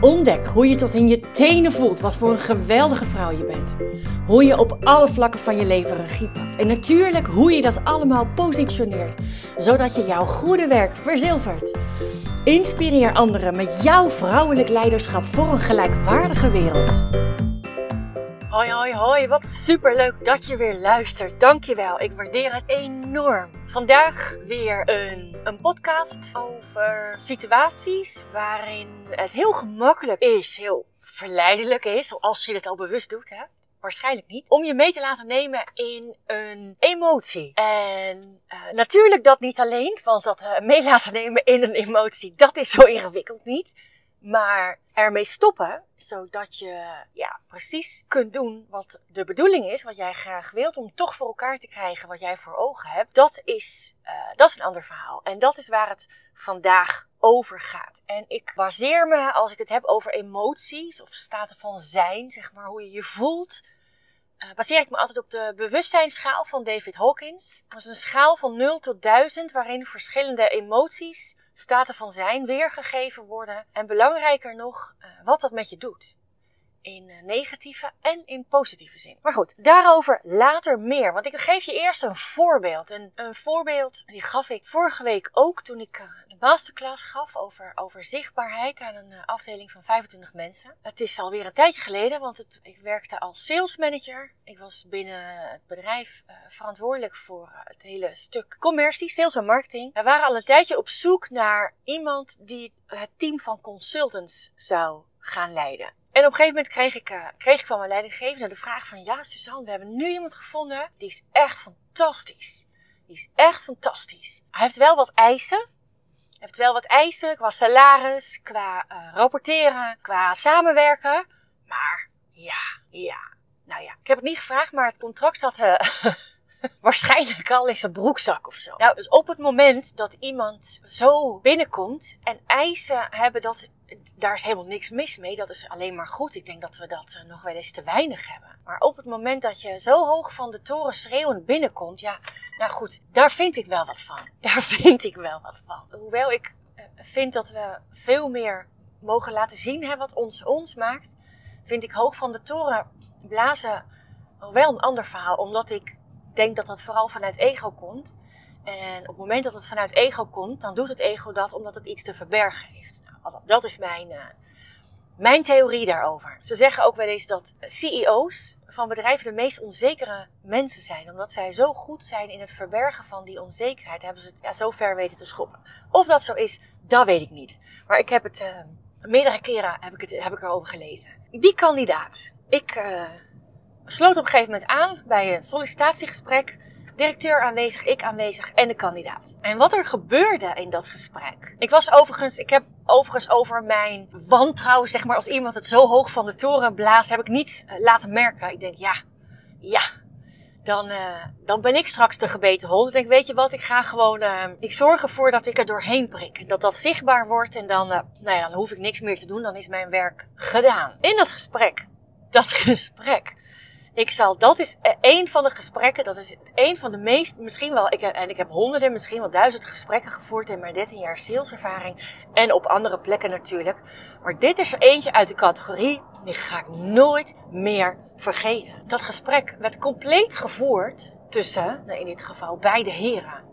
Ontdek hoe je tot in je tenen voelt wat voor een geweldige vrouw je bent. Hoe je op alle vlakken van je leven regie pakt. En natuurlijk hoe je dat allemaal positioneert, zodat je jouw goede werk verzilvert. Inspireer anderen met jouw vrouwelijk leiderschap voor een gelijkwaardige wereld. Hoi, hoi, hoi. Wat superleuk dat je weer luistert. Dankjewel. Ik waardeer het enorm. Vandaag weer een, een podcast over situaties waarin het heel gemakkelijk is, heel verleidelijk is, als je het al bewust doet, hè. Waarschijnlijk niet. Om je mee te laten nemen in een emotie. En uh, natuurlijk dat niet alleen, want dat uh, mee laten nemen in een emotie, dat is zo ingewikkeld niet. Maar ermee stoppen, zodat je ja, precies kunt doen wat de bedoeling is, wat jij graag wilt, om toch voor elkaar te krijgen wat jij voor ogen hebt, dat is, uh, dat is een ander verhaal. En dat is waar het vandaag over gaat. En ik baseer me, als ik het heb over emoties of staten van zijn, zeg maar, hoe je je voelt, baseer ik me altijd op de bewustzijnsschaal van David Hawkins. Dat is een schaal van 0 tot 1000 waarin verschillende emoties staten van zijn weergegeven worden. En belangrijker nog, uh, wat dat met je doet. In uh, negatieve en in positieve zin. Maar goed, daarover later meer. Want ik geef je eerst een voorbeeld. En een voorbeeld die gaf ik vorige week ook toen ik uh, de masterclass gaf over, over zichtbaarheid aan een afdeling van 25 mensen. Het is alweer een tijdje geleden, want ik werkte als sales manager. Ik was binnen het bedrijf verantwoordelijk voor het hele stuk commercie, sales en marketing. We waren al een tijdje op zoek naar iemand die het team van consultants zou gaan leiden. En op een gegeven moment kreeg ik, uh, kreeg ik van mijn leidinggevende de vraag van... Ja, Suzanne, we hebben nu iemand gevonden. Die is echt fantastisch. Die is echt fantastisch. Hij heeft wel wat eisen. Hij heeft wel wat eisen qua salaris, qua uh, rapporteren, qua samenwerken. Maar ja, ja. Nou ja, ik heb het niet gevraagd, maar het contract zat... Uh, waarschijnlijk al in zijn broekzak of zo. Nou, dus op het moment dat iemand zo binnenkomt en eisen hebben dat daar is helemaal niks mis mee. Dat is alleen maar goed. Ik denk dat we dat uh, nog wel eens te weinig hebben. Maar op het moment dat je zo hoog van de toren schreeuwend binnenkomt, ja, nou goed, daar vind ik wel wat van. Daar vind ik wel wat van. Hoewel ik uh, vind dat we veel meer mogen laten zien hè, wat ons ons maakt, vind ik hoog van de toren blazen wel een ander verhaal. Omdat ik denk dat dat vooral vanuit ego komt. En op het moment dat het vanuit ego komt, dan doet het ego dat omdat het iets te verbergen heeft. Dat is mijn, uh, mijn theorie daarover. Ze zeggen ook wel eens dat CEO's van bedrijven de meest onzekere mensen zijn. Omdat zij zo goed zijn in het verbergen van die onzekerheid, hebben ze het ja, zo ver weten te schoppen. Of dat zo is, dat weet ik niet. Maar ik heb het uh, meerdere keren heb ik, het, heb ik erover gelezen. Die kandidaat. Ik uh, sloot op een gegeven moment aan bij een sollicitatiegesprek directeur aanwezig, ik aanwezig en de kandidaat. En wat er gebeurde in dat gesprek. Ik was overigens, ik heb overigens over mijn wantrouwen, zeg maar, als iemand het zo hoog van de toren blaast, heb ik niet uh, laten merken. Ik denk, ja, ja, dan, uh, dan ben ik straks de gebeten hond. Ik denk, weet je wat, ik ga gewoon, uh, ik zorg ervoor dat ik er doorheen prik. Dat dat zichtbaar wordt en dan, nou ja, dan hoef ik niks meer te doen. Dan is mijn werk gedaan. In dat gesprek, dat gesprek, ik zal, dat is een van de gesprekken, dat is een van de meest, misschien wel, ik, en ik heb honderden, misschien wel duizend gesprekken gevoerd in mijn 13 jaar saleservaring. En op andere plekken natuurlijk. Maar dit is er eentje uit de categorie, die ga ik nooit meer vergeten. Dat gesprek werd compleet gevoerd tussen, in dit geval, beide heren.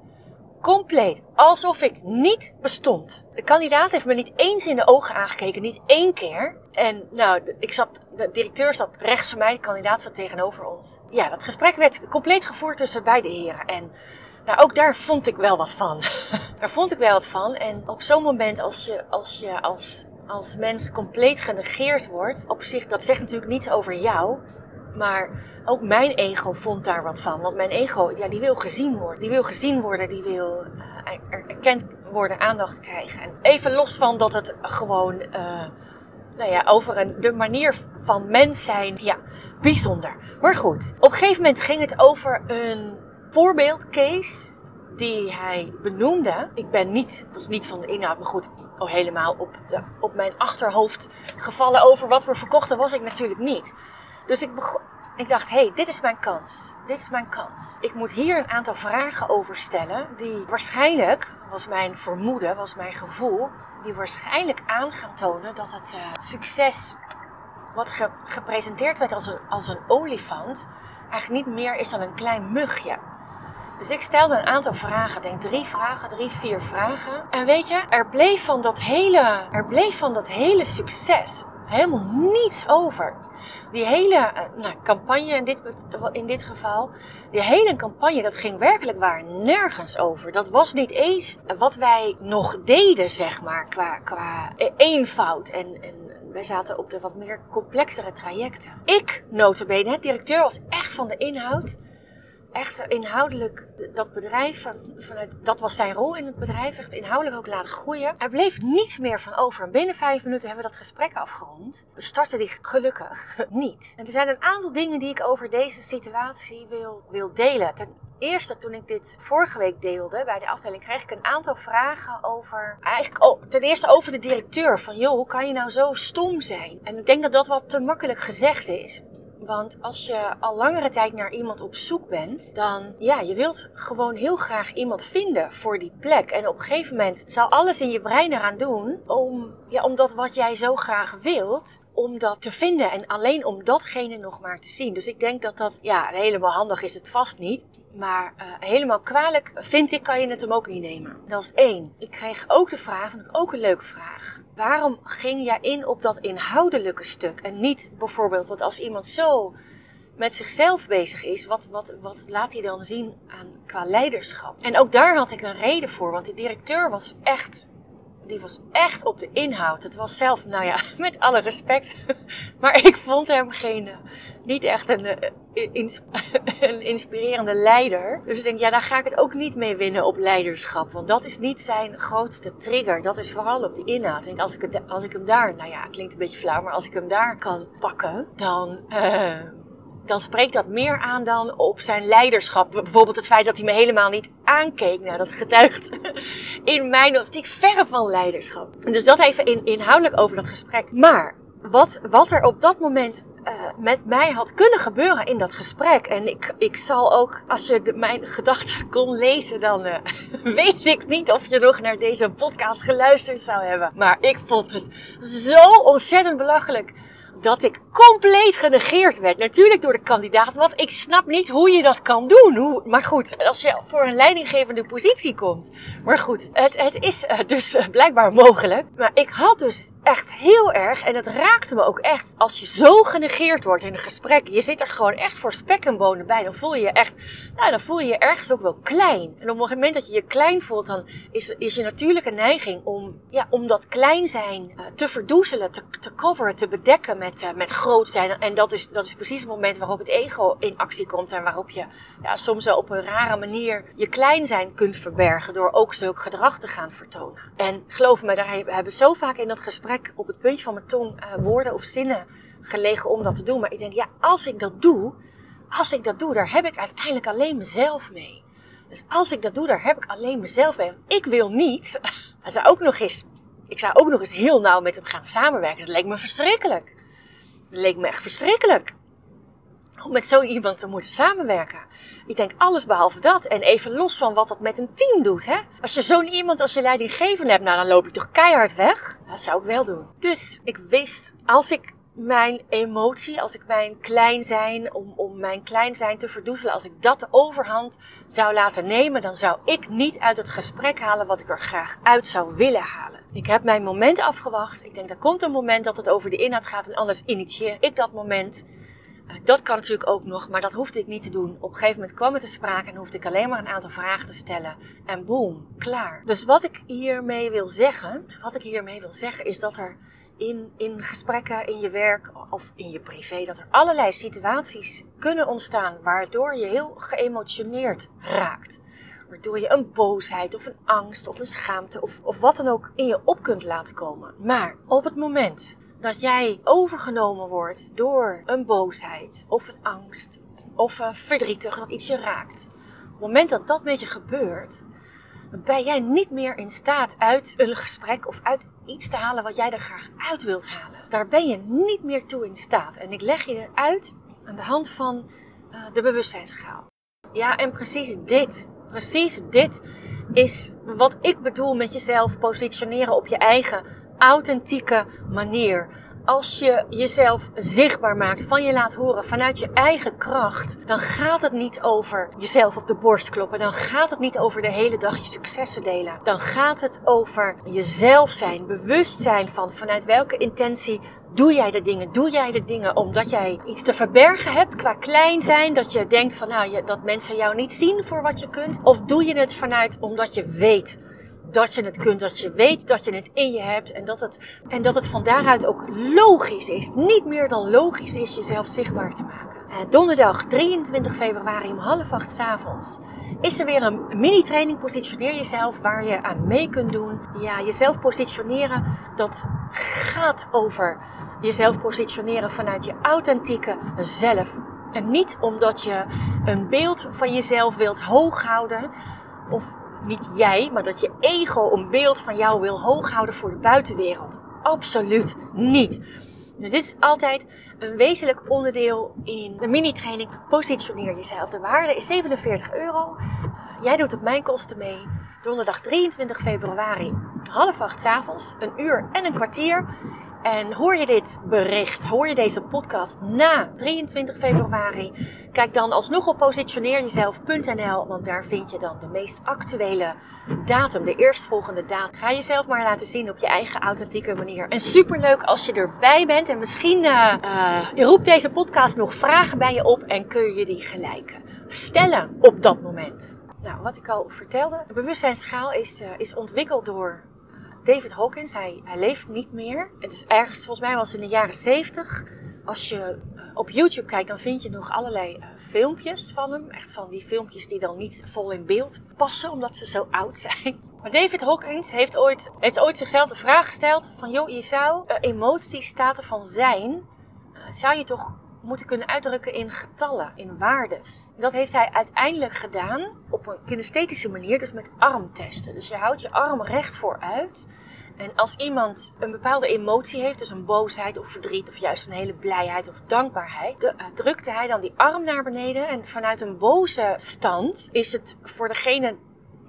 Compleet. Alsof ik niet bestond. De kandidaat heeft me niet eens in de ogen aangekeken, niet één keer. En nou, ik zat, de directeur zat rechts van mij, de kandidaat zat tegenover ons. Ja, dat gesprek werd compleet gevoerd tussen beide heren. En nou, ook daar vond ik wel wat van. daar vond ik wel wat van. En op zo'n moment, als je als, je als, als mens compleet genegeerd wordt, op zich, dat zegt natuurlijk niets over jou. Maar ook mijn ego vond daar wat van. Want mijn ego, ja, die wil gezien worden. Die wil gezien worden, die wil uh, erkend worden, aandacht krijgen. En even los van dat het gewoon, uh, nou ja, over de manier van mens zijn, ja, bijzonder. Maar goed, op een gegeven moment ging het over een voorbeeldcase die hij benoemde. Ik ben niet, was niet van de inhoud, maar goed, oh, helemaal op, de, op mijn achterhoofd gevallen over wat we verkochten was ik natuurlijk niet. Dus ik, begon, ik dacht, hé, hey, dit is mijn kans. Dit is mijn kans. Ik moet hier een aantal vragen over stellen die waarschijnlijk, was mijn vermoeden, was mijn gevoel, die waarschijnlijk aan gaan tonen dat het uh, succes wat ge gepresenteerd werd als een, als een olifant eigenlijk niet meer is dan een klein mugje. Dus ik stelde een aantal vragen, denk drie vragen, drie, vier vragen. En weet je, er bleef van dat hele, er bleef van dat hele succes helemaal niets over. Die hele eh, nou, campagne in dit, in dit geval, die hele campagne, dat ging werkelijk waar nergens over. Dat was niet eens wat wij nog deden, zeg maar, qua, qua eenvoud. En, en wij zaten op de wat meer complexere trajecten. Ik, notabene, het directeur was echt van de inhoud echt inhoudelijk dat bedrijf, vanuit, dat was zijn rol in het bedrijf, echt inhoudelijk ook laten groeien. Er bleef niets meer van over. En binnen vijf minuten hebben we dat gesprek afgerond. We starten die gelukkig niet. En er zijn een aantal dingen die ik over deze situatie wil, wil delen. Ten eerste, toen ik dit vorige week deelde bij de afdeling, kreeg ik een aantal vragen over, eigenlijk oh, ten eerste over de directeur. Van joh, hoe kan je nou zo stom zijn? En ik denk dat dat wat te makkelijk gezegd is. Want als je al langere tijd naar iemand op zoek bent, dan ja, je wilt gewoon heel graag iemand vinden voor die plek. En op een gegeven moment zal alles in je brein eraan doen om, ja, om dat wat jij zo graag wilt, om dat te vinden en alleen om datgene nog maar te zien. Dus ik denk dat dat, ja, helemaal handig is het vast niet. Maar uh, helemaal kwalijk vind ik, kan je het hem ook niet nemen. Dat is één. Ik kreeg ook de vraag, vond ik ook een leuke vraag. Waarom ging jij in op dat inhoudelijke stuk? En niet bijvoorbeeld, want als iemand zo met zichzelf bezig is, wat, wat, wat laat hij dan zien aan, qua leiderschap? En ook daar had ik een reden voor, want die directeur was echt die was echt op de inhoud. Het was zelf, nou ja, met alle respect. Maar ik vond hem geen, eh, niet echt een, een inspirerende leider. Dus ik denk, ja, daar ga ik het ook niet mee winnen op leiderschap. Want dat is niet zijn grootste trigger. Dat is vooral op die inhoud. Ik als ik, het, als ik hem daar, nou ja, klinkt een beetje flauw, maar als ik hem daar kan pakken, dan. Uh, dan spreekt dat meer aan dan op zijn leiderschap. Bijvoorbeeld het feit dat hij me helemaal niet aankeek. Nou, dat getuigt in mijn optiek verre van leiderschap. Dus dat even in, inhoudelijk over dat gesprek. Maar wat, wat er op dat moment uh, met mij had kunnen gebeuren in dat gesprek. En ik, ik zal ook, als je mijn gedachten kon lezen, dan uh, weet ik niet of je nog naar deze podcast geluisterd zou hebben. Maar ik vond het zo ontzettend belachelijk dat ik compleet genegeerd werd. Natuurlijk door de kandidaat, want ik snap niet hoe je dat kan doen. Hoe, maar goed, als je voor een leidinggevende positie komt. Maar goed, het, het is uh, dus blijkbaar mogelijk. Maar ik had dus echt heel erg. En het raakte me ook echt. Als je zo genegeerd wordt in een gesprek. Je zit er gewoon echt voor spek en bonen bij. Dan voel je je echt. Nou, dan voel je je ergens ook wel klein. En op het moment dat je je klein voelt. Dan is, is je natuurlijke neiging om, ja, om dat klein zijn uh, te verdoezelen. Te, te coveren, te bedekken met, uh, met groot zijn. En dat is, dat is precies het moment waarop het ego in actie komt. En waarop je ja, soms wel op een rare manier je klein zijn kunt verbergen. Door ook zulk gedrag te gaan vertonen. En geloof me, daar hebben we zo vaak in dat gesprek op het puntje van mijn tong uh, woorden of zinnen gelegen om dat te doen. Maar ik denk, ja, als ik dat doe, als ik dat doe, daar heb ik uiteindelijk alleen mezelf mee. Dus als ik dat doe, daar heb ik alleen mezelf mee. Ik wil niet, hij zou ook nog eens, ik zou ook nog eens heel nauw met hem gaan samenwerken. Dat leek me verschrikkelijk. Dat leek me echt verschrikkelijk om met zo iemand te moeten samenwerken. Ik denk alles behalve dat. En even los van wat dat met een team doet. Hè? Als je zo'n iemand als je leidinggevende hebt, nou dan loop je toch keihard weg. Dat zou ik wel doen. Dus ik wist, als ik mijn emotie, als ik mijn klein zijn, om, om mijn klein zijn te verdoezelen, als ik dat de overhand zou laten nemen, dan zou ik niet uit het gesprek halen wat ik er graag uit zou willen halen. Ik heb mijn moment afgewacht. Ik denk, er komt een moment dat het over de inhoud gaat en anders initieer ik dat moment. Dat kan natuurlijk ook nog, maar dat hoefde ik niet te doen. Op een gegeven moment kwam het te sprake en hoefde ik alleen maar een aantal vragen te stellen. En boom, klaar. Dus wat ik hiermee wil zeggen, wat ik hiermee wil zeggen is dat er in, in gesprekken, in je werk of in je privé, dat er allerlei situaties kunnen ontstaan waardoor je heel geëmotioneerd raakt. Waardoor je een boosheid of een angst of een schaamte of, of wat dan ook in je op kunt laten komen. Maar op het moment dat jij overgenomen wordt door een boosheid of een angst of een verdrietig dat iets je raakt. Op het moment dat dat met je gebeurt, ben jij niet meer in staat uit een gesprek of uit iets te halen wat jij er graag uit wilt halen. Daar ben je niet meer toe in staat. En ik leg je uit aan de hand van uh, de bewustzijnsschaal. Ja, en precies dit, precies dit is wat ik bedoel met jezelf positioneren op je eigen authentieke manier als je jezelf zichtbaar maakt, van je laat horen vanuit je eigen kracht, dan gaat het niet over jezelf op de borst kloppen. Dan gaat het niet over de hele dag je successen delen. Dan gaat het over jezelf zijn, bewust zijn van vanuit welke intentie Doe jij de dingen? Doe jij de dingen omdat jij iets te verbergen hebt qua klein zijn? Dat je denkt van nou, dat mensen jou niet zien voor wat je kunt? Of doe je het vanuit omdat je weet dat je het kunt, dat je weet dat je het in je hebt en dat het, en dat het van daaruit ook logisch is, niet meer dan logisch is jezelf zichtbaar te maken. Uh, donderdag 23 februari om half acht s avonds is er weer een mini-training Positioneer Jezelf waar je aan mee kunt doen. Ja, jezelf positioneren, dat gaat over jezelf positioneren vanuit je authentieke zelf. En niet omdat je een beeld van jezelf wilt hoog houden of niet jij, maar dat je ego een beeld van jou wil hoog houden voor de buitenwereld. Absoluut niet. Dus dit is altijd een wezenlijk onderdeel in de mini-training. Positioneer jezelf. De waarde is 47 euro. Jij doet op mijn kosten mee. Donderdag 23 februari, half acht avonds, een uur en een kwartier. En hoor je dit bericht, hoor je deze podcast na 23 februari, kijk dan alsnog op positioneerjezelf.nl, want daar vind je dan de meest actuele datum, de eerstvolgende datum. Ga jezelf maar laten zien op je eigen authentieke manier. En superleuk als je erbij bent en misschien uh, uh, roept deze podcast nog vragen bij je op en kun je die gelijk stellen op dat moment. Nou, wat ik al vertelde, de bewustzijnsschaal is, uh, is ontwikkeld door David Hawkins, hij, hij leeft niet meer. Het is ergens, volgens mij was het in de jaren 70. Als je eh, op YouTube kijkt, dan vind je nog allerlei uh, filmpjes van hem. Echt van die filmpjes die dan niet vol in beeld passen, omdat ze zo oud zijn. Maar David Hawkins heeft ooit, heeft ooit zichzelf de vraag gesteld van... joh, je zou uh, emoties, van zijn, zou je toch moeten kunnen uitdrukken in getallen, in waardes. Dat heeft hij uiteindelijk gedaan op een kinesthetische manier, dus met armtesten. Dus je houdt je arm recht vooruit. En als iemand een bepaalde emotie heeft, dus een boosheid of verdriet of juist een hele blijheid of dankbaarheid, de, uh, drukte hij dan die arm naar beneden. En vanuit een boze stand is het voor degene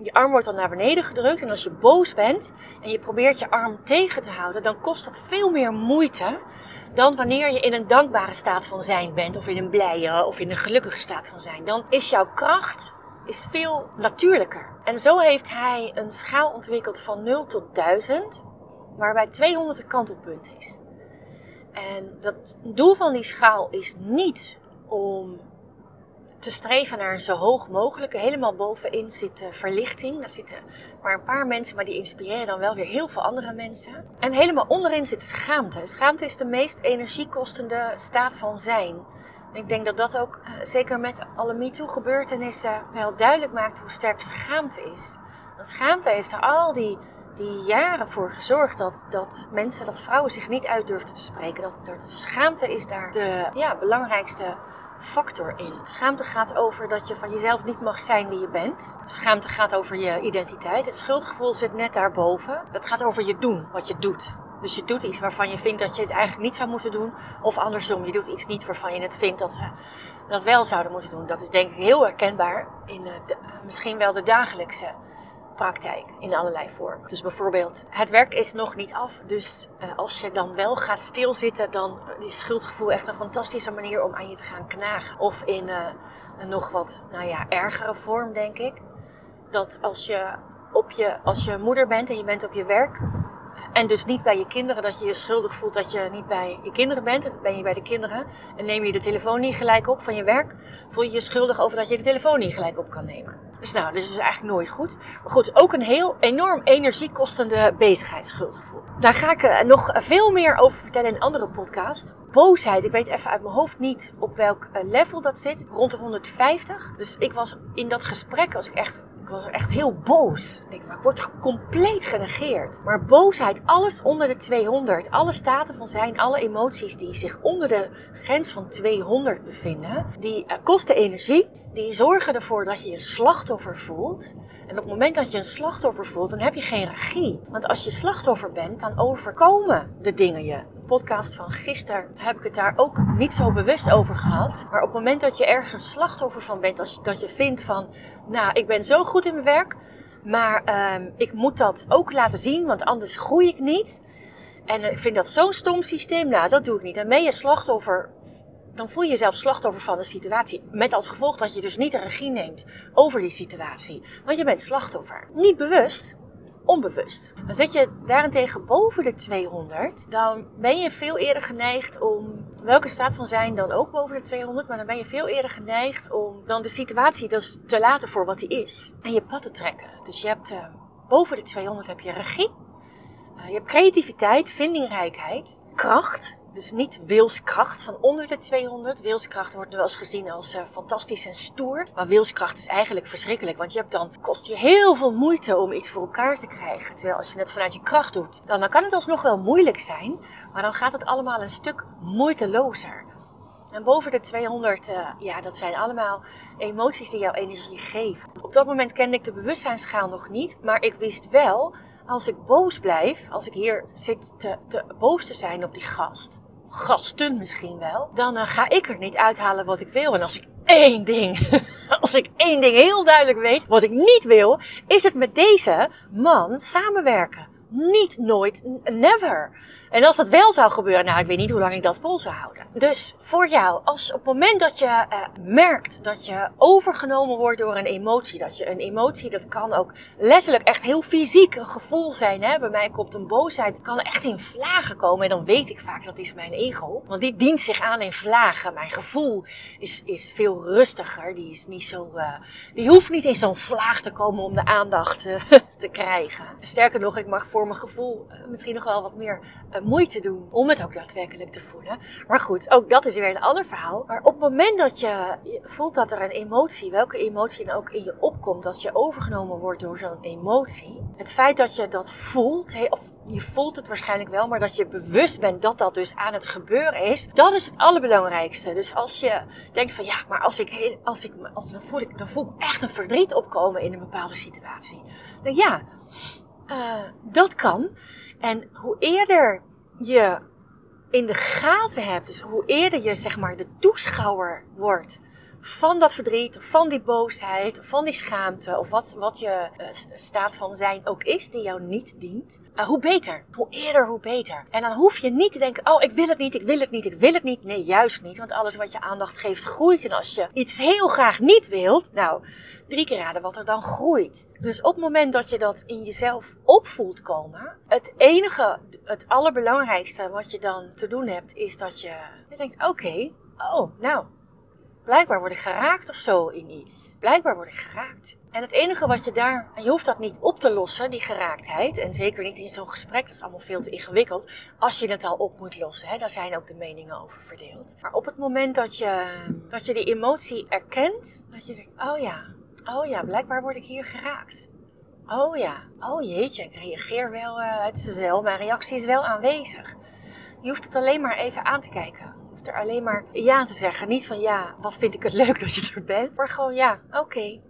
je arm wordt dan naar beneden gedrukt. En als je boos bent en je probeert je arm tegen te houden, dan kost dat veel meer moeite dan wanneer je in een dankbare staat van zijn bent, of in een blije of in een gelukkige staat van zijn. Dan is jouw kracht is veel natuurlijker. En zo heeft hij een schaal ontwikkeld van 0 tot 1000, waarbij 200 de kantelpunt is. En dat doel van die schaal is niet om te streven naar zo hoog mogelijke. Helemaal bovenin zit verlichting. Daar zitten maar een paar mensen, maar die inspireren dan wel weer heel veel andere mensen. En helemaal onderin zit schaamte. Schaamte is de meest energiekostende staat van zijn. En ik denk dat dat ook, eh, zeker met alle MeToo-gebeurtenissen, wel duidelijk maakt hoe sterk schaamte is. Want schaamte heeft er al die, die jaren voor gezorgd dat, dat mensen, dat vrouwen zich niet uit durfden te spreken. Dat, dat schaamte is daar de ja, belangrijkste factor in. Schaamte gaat over dat je van jezelf niet mag zijn wie je bent. Schaamte gaat over je identiteit. Het schuldgevoel zit net daarboven. Dat gaat over je doen, wat je doet. Dus je doet iets waarvan je vindt dat je het eigenlijk niet zou moeten doen. Of andersom, je doet iets niet waarvan je het vindt dat we dat wel zouden moeten doen. Dat is denk ik heel herkenbaar in uh, misschien wel de dagelijkse praktijk in allerlei vormen. Dus bijvoorbeeld, het werk is nog niet af. Dus uh, als je dan wel gaat stilzitten, dan is schuldgevoel echt een fantastische manier om aan je te gaan knagen. Of in uh, een nog wat, nou ja, ergere vorm, denk ik. Dat als je, op je, als je moeder bent en je bent op je werk, en dus niet bij je kinderen, dat je je schuldig voelt dat je niet bij je kinderen bent. En ben je bij de kinderen en neem je de telefoon niet gelijk op van je werk, voel je je schuldig over dat je de telefoon niet gelijk op kan nemen. Dus nou, dit is eigenlijk nooit goed. Maar goed, ook een heel enorm energiekostende bezigheidsschuldgevoel. Daar ga ik eh, nog veel meer over vertellen in een andere podcast. Boosheid, ik weet even uit mijn hoofd niet op welk eh, level dat zit. Rond de 150. Dus ik was in dat gesprek, als ik echt was echt heel boos. Ik, denk, maar ik word compleet genegeerd. Maar boosheid, alles onder de 200, alle staten van zijn, alle emoties die zich onder de grens van 200 bevinden, die uh, kosten energie die zorgen ervoor dat je je slachtoffer voelt. En op het moment dat je een slachtoffer voelt, dan heb je geen regie. Want als je slachtoffer bent, dan overkomen de dingen je. De podcast van gisteren heb ik het daar ook niet zo bewust over gehad. Maar op het moment dat je ergens slachtoffer van bent, als je, dat je vindt van, nou, ik ben zo goed in mijn werk, maar uh, ik moet dat ook laten zien, want anders groei ik niet. En ik vind dat zo'n stom systeem, nou, dat doe ik niet. Dan ben je slachtoffer dan voel je jezelf slachtoffer van de situatie. Met als gevolg dat je dus niet de regie neemt over die situatie. Want je bent slachtoffer. Niet bewust, onbewust. Dan zet je daarentegen boven de 200, dan ben je veel eerder geneigd om, welke staat van zijn dan ook boven de 200, maar dan ben je veel eerder geneigd om dan de situatie dus te laten voor wat die is. En je pad te trekken. Dus je hebt uh, boven de 200 heb je regie, uh, je hebt creativiteit, vindingrijkheid, kracht, dus niet wilskracht van onder de 200. Wilskracht wordt wel eens gezien als uh, fantastisch en stoer. Maar wilskracht is eigenlijk verschrikkelijk. Want je hebt dan, kost je heel veel moeite om iets voor elkaar te krijgen. Terwijl als je het vanuit je kracht doet, dan, dan kan het alsnog wel moeilijk zijn. Maar dan gaat het allemaal een stuk moeitelozer. En boven de 200, uh, ja, dat zijn allemaal emoties die jouw energie geven. Op dat moment kende ik de bewustzijnsschaal nog niet. Maar ik wist wel als ik boos blijf, als ik hier zit te, te boos te zijn op die gast, gasten misschien wel, dan uh, ga ik er niet uithalen wat ik wil. En als ik één ding, als ik één ding heel duidelijk weet, wat ik niet wil, is het met deze man samenwerken. Niet, nooit, never. En als dat wel zou gebeuren, nou, ik weet niet hoe lang ik dat vol zou houden. Dus voor jou, als op het moment dat je uh, merkt dat je overgenomen wordt door een emotie, dat je een emotie, dat kan ook letterlijk echt heel fysiek een gevoel zijn. Hè? Bij mij komt een boosheid, kan echt in vlagen komen. En dan weet ik vaak dat is mijn ego. Want die dient zich aan in vlagen. Mijn gevoel is, is veel rustiger. Die is niet zo, uh, die hoeft niet in zo'n vlaag te komen om de aandacht uh, te krijgen. Sterker nog, ik mag voor mijn gevoel misschien nog wel wat meer moeite doen om het ook daadwerkelijk te voelen. Maar goed, ook dat is weer een ander verhaal. Maar op het moment dat je voelt dat er een emotie, welke emotie dan ook in je opkomt, dat je overgenomen wordt door zo'n emotie. Het feit dat je dat voelt, of je voelt het waarschijnlijk wel, maar dat je bewust bent dat dat dus aan het gebeuren is, dat is het allerbelangrijkste. Dus als je denkt van ja, maar als ik, als ik, als, dan, voel ik, dan voel ik echt een verdriet opkomen in een bepaalde situatie. Dan ja, uh, dat kan. En hoe eerder je in de gaten hebt, dus hoe eerder je zeg maar de toeschouwer wordt van dat verdriet, van die boosheid, van die schaamte, of wat, wat je uh, staat van zijn ook is, die jou niet dient, uh, hoe beter. Hoe eerder, hoe beter. En dan hoef je niet te denken, oh, ik wil het niet, ik wil het niet, ik wil het niet. Nee, juist niet, want alles wat je aandacht geeft groeit. En als je iets heel graag niet wilt, nou, drie keer raden wat er dan groeit. Dus op het moment dat je dat in jezelf opvoelt komen, het enige, het allerbelangrijkste wat je dan te doen hebt, is dat je, je denkt, oké, oh, nou, blijkbaar word ik geraakt of zo in iets. Blijkbaar word ik geraakt. En het enige wat je daar, en je hoeft dat niet op te lossen, die geraaktheid, en zeker niet in zo'n gesprek, dat is allemaal veel te ingewikkeld, als je het al op moet lossen. Hè, daar zijn ook de meningen over verdeeld. Maar op het moment dat je, dat je die emotie erkent, dat je denkt, oh ja, Oh ja, blijkbaar word ik hier geraakt. Oh ja, oh jeetje, ik reageer wel, uh, het is wel, mijn reactie is wel aanwezig. Je hoeft het alleen maar even aan te kijken. Er alleen maar ja te zeggen. Niet van ja, wat vind ik het leuk dat je er bent. Maar gewoon ja, oké.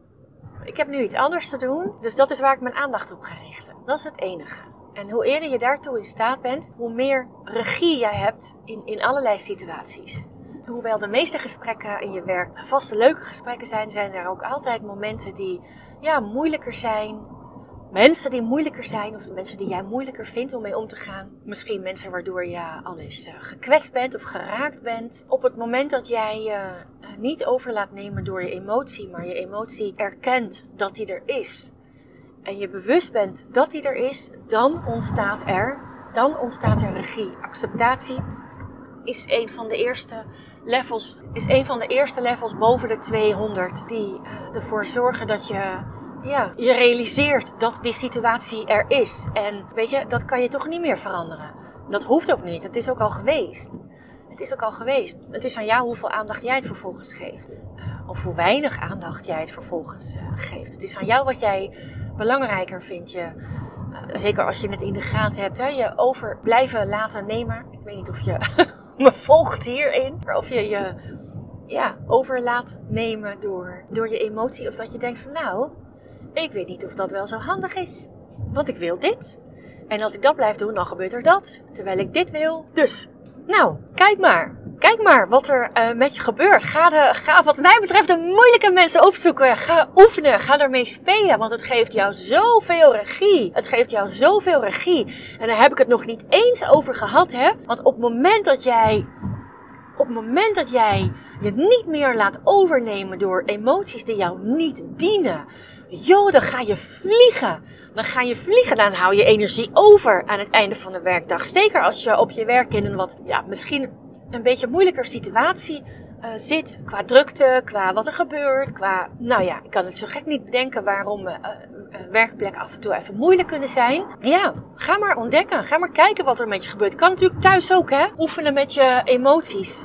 Ik heb nu iets anders te doen. Dus dat is waar ik mijn aandacht op ga richten. Dat is het enige. En hoe eerder je daartoe in staat bent, hoe meer regie jij hebt in, in allerlei situaties hoewel de meeste gesprekken in je werk vaste leuke gesprekken zijn, zijn er ook altijd momenten die ja, moeilijker zijn. Mensen die moeilijker zijn, of mensen die jij moeilijker vindt om mee om te gaan. Misschien mensen waardoor je al eens uh, gekwetst bent of geraakt bent. Op het moment dat jij je uh, niet over laat nemen door je emotie, maar je emotie erkent dat die er is. En je bewust bent dat die er is, dan ontstaat er, dan ontstaat er regie. Acceptatie is een van de eerste levels, is een van de eerste levels boven de 200 die ervoor zorgen dat je, ja, je realiseert dat die situatie er is. En weet je, dat kan je toch niet meer veranderen. Dat hoeft ook niet. Het is ook al geweest. Het is ook al geweest. Het is aan jou hoeveel aandacht jij het vervolgens geeft. Uh, of hoe weinig aandacht jij het vervolgens uh, geeft. Het is aan jou wat jij belangrijker vindt. Je, zeker als je het in de gaten hebt, hè, je over blijven laten nemen. Ik weet niet of je me volgt hierin. Of je je ja, over laat nemen door, door je emotie. Of dat je denkt van nou, ik weet niet of dat wel zo handig is. Want ik wil dit. En als ik dat blijf doen, dan gebeurt er dat. Terwijl ik dit wil. Dus, nou, kijk maar. Kijk maar wat er uh, met je gebeurt. Ga, de, ga wat mij betreft de moeilijke mensen opzoeken. Ga oefenen. Ga ermee spelen. Want het geeft jou zoveel regie. Het geeft jou zoveel regie. En daar heb ik het nog niet eens over gehad, hè. Want op het moment dat jij... Op het moment dat jij je niet meer laat overnemen door emoties die jou niet dienen. Joh, dan ga je vliegen. Dan ga je vliegen. Dan hou je energie over aan het einde van de werkdag. Zeker als je op je werk in een wat, ja, misschien een beetje moeilijker situatie uh, zit. Qua drukte, qua wat er gebeurt, qua, nou ja, ik kan het zo gek niet bedenken waarom uh, werkplekken af en toe even moeilijk kunnen zijn. Ja, ga maar ontdekken. Ga maar kijken wat er met je gebeurt. Kan natuurlijk thuis ook, hè? Oefenen met je emoties.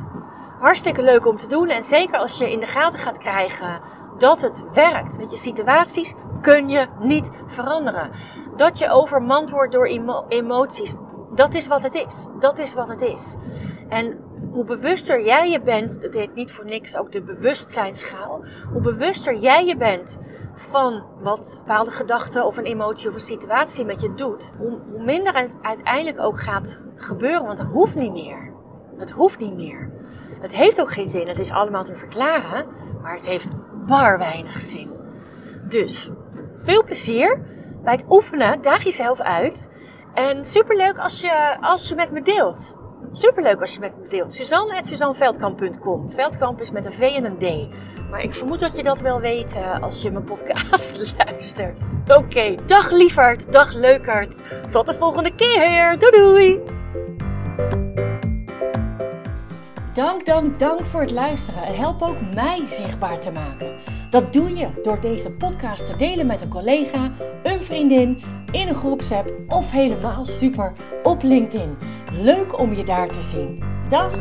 Hartstikke leuk om te doen. En zeker als je in de gaten gaat krijgen dat het werkt. Met je situaties kun je niet veranderen. Dat je overmand wordt door emoties, dat is wat het is. Dat is wat het is. En hoe bewuster jij je bent, dat heet niet voor niks ook de bewustzijnsschaal. Hoe bewuster jij je bent van wat bepaalde gedachten of een emotie of een situatie met je doet, hoe, hoe minder het uiteindelijk ook gaat gebeuren. Want het hoeft niet meer. Het hoeft niet meer. Het heeft ook geen zin. Het is allemaal te verklaren. Maar het heeft bar weinig zin. Dus, veel plezier bij het oefenen. Daag jezelf uit. En superleuk als je, als je met me deelt. Superleuk als je met me deelt. Suzanne Suzanneveldkamp.com. Veldkamp is met een V en een D. Maar ik vermoed dat je dat wel weet uh, als je mijn podcast luistert. Oké, dag lieverd, dag leukert. Tot de volgende keer. Doei doei. Dank, dank, dank voor het luisteren en help ook mij zichtbaar te maken. Dat doe je door deze podcast te delen met een collega, een vriendin, in een groepsapp of helemaal super op LinkedIn. Leuk om je daar te zien. Dag!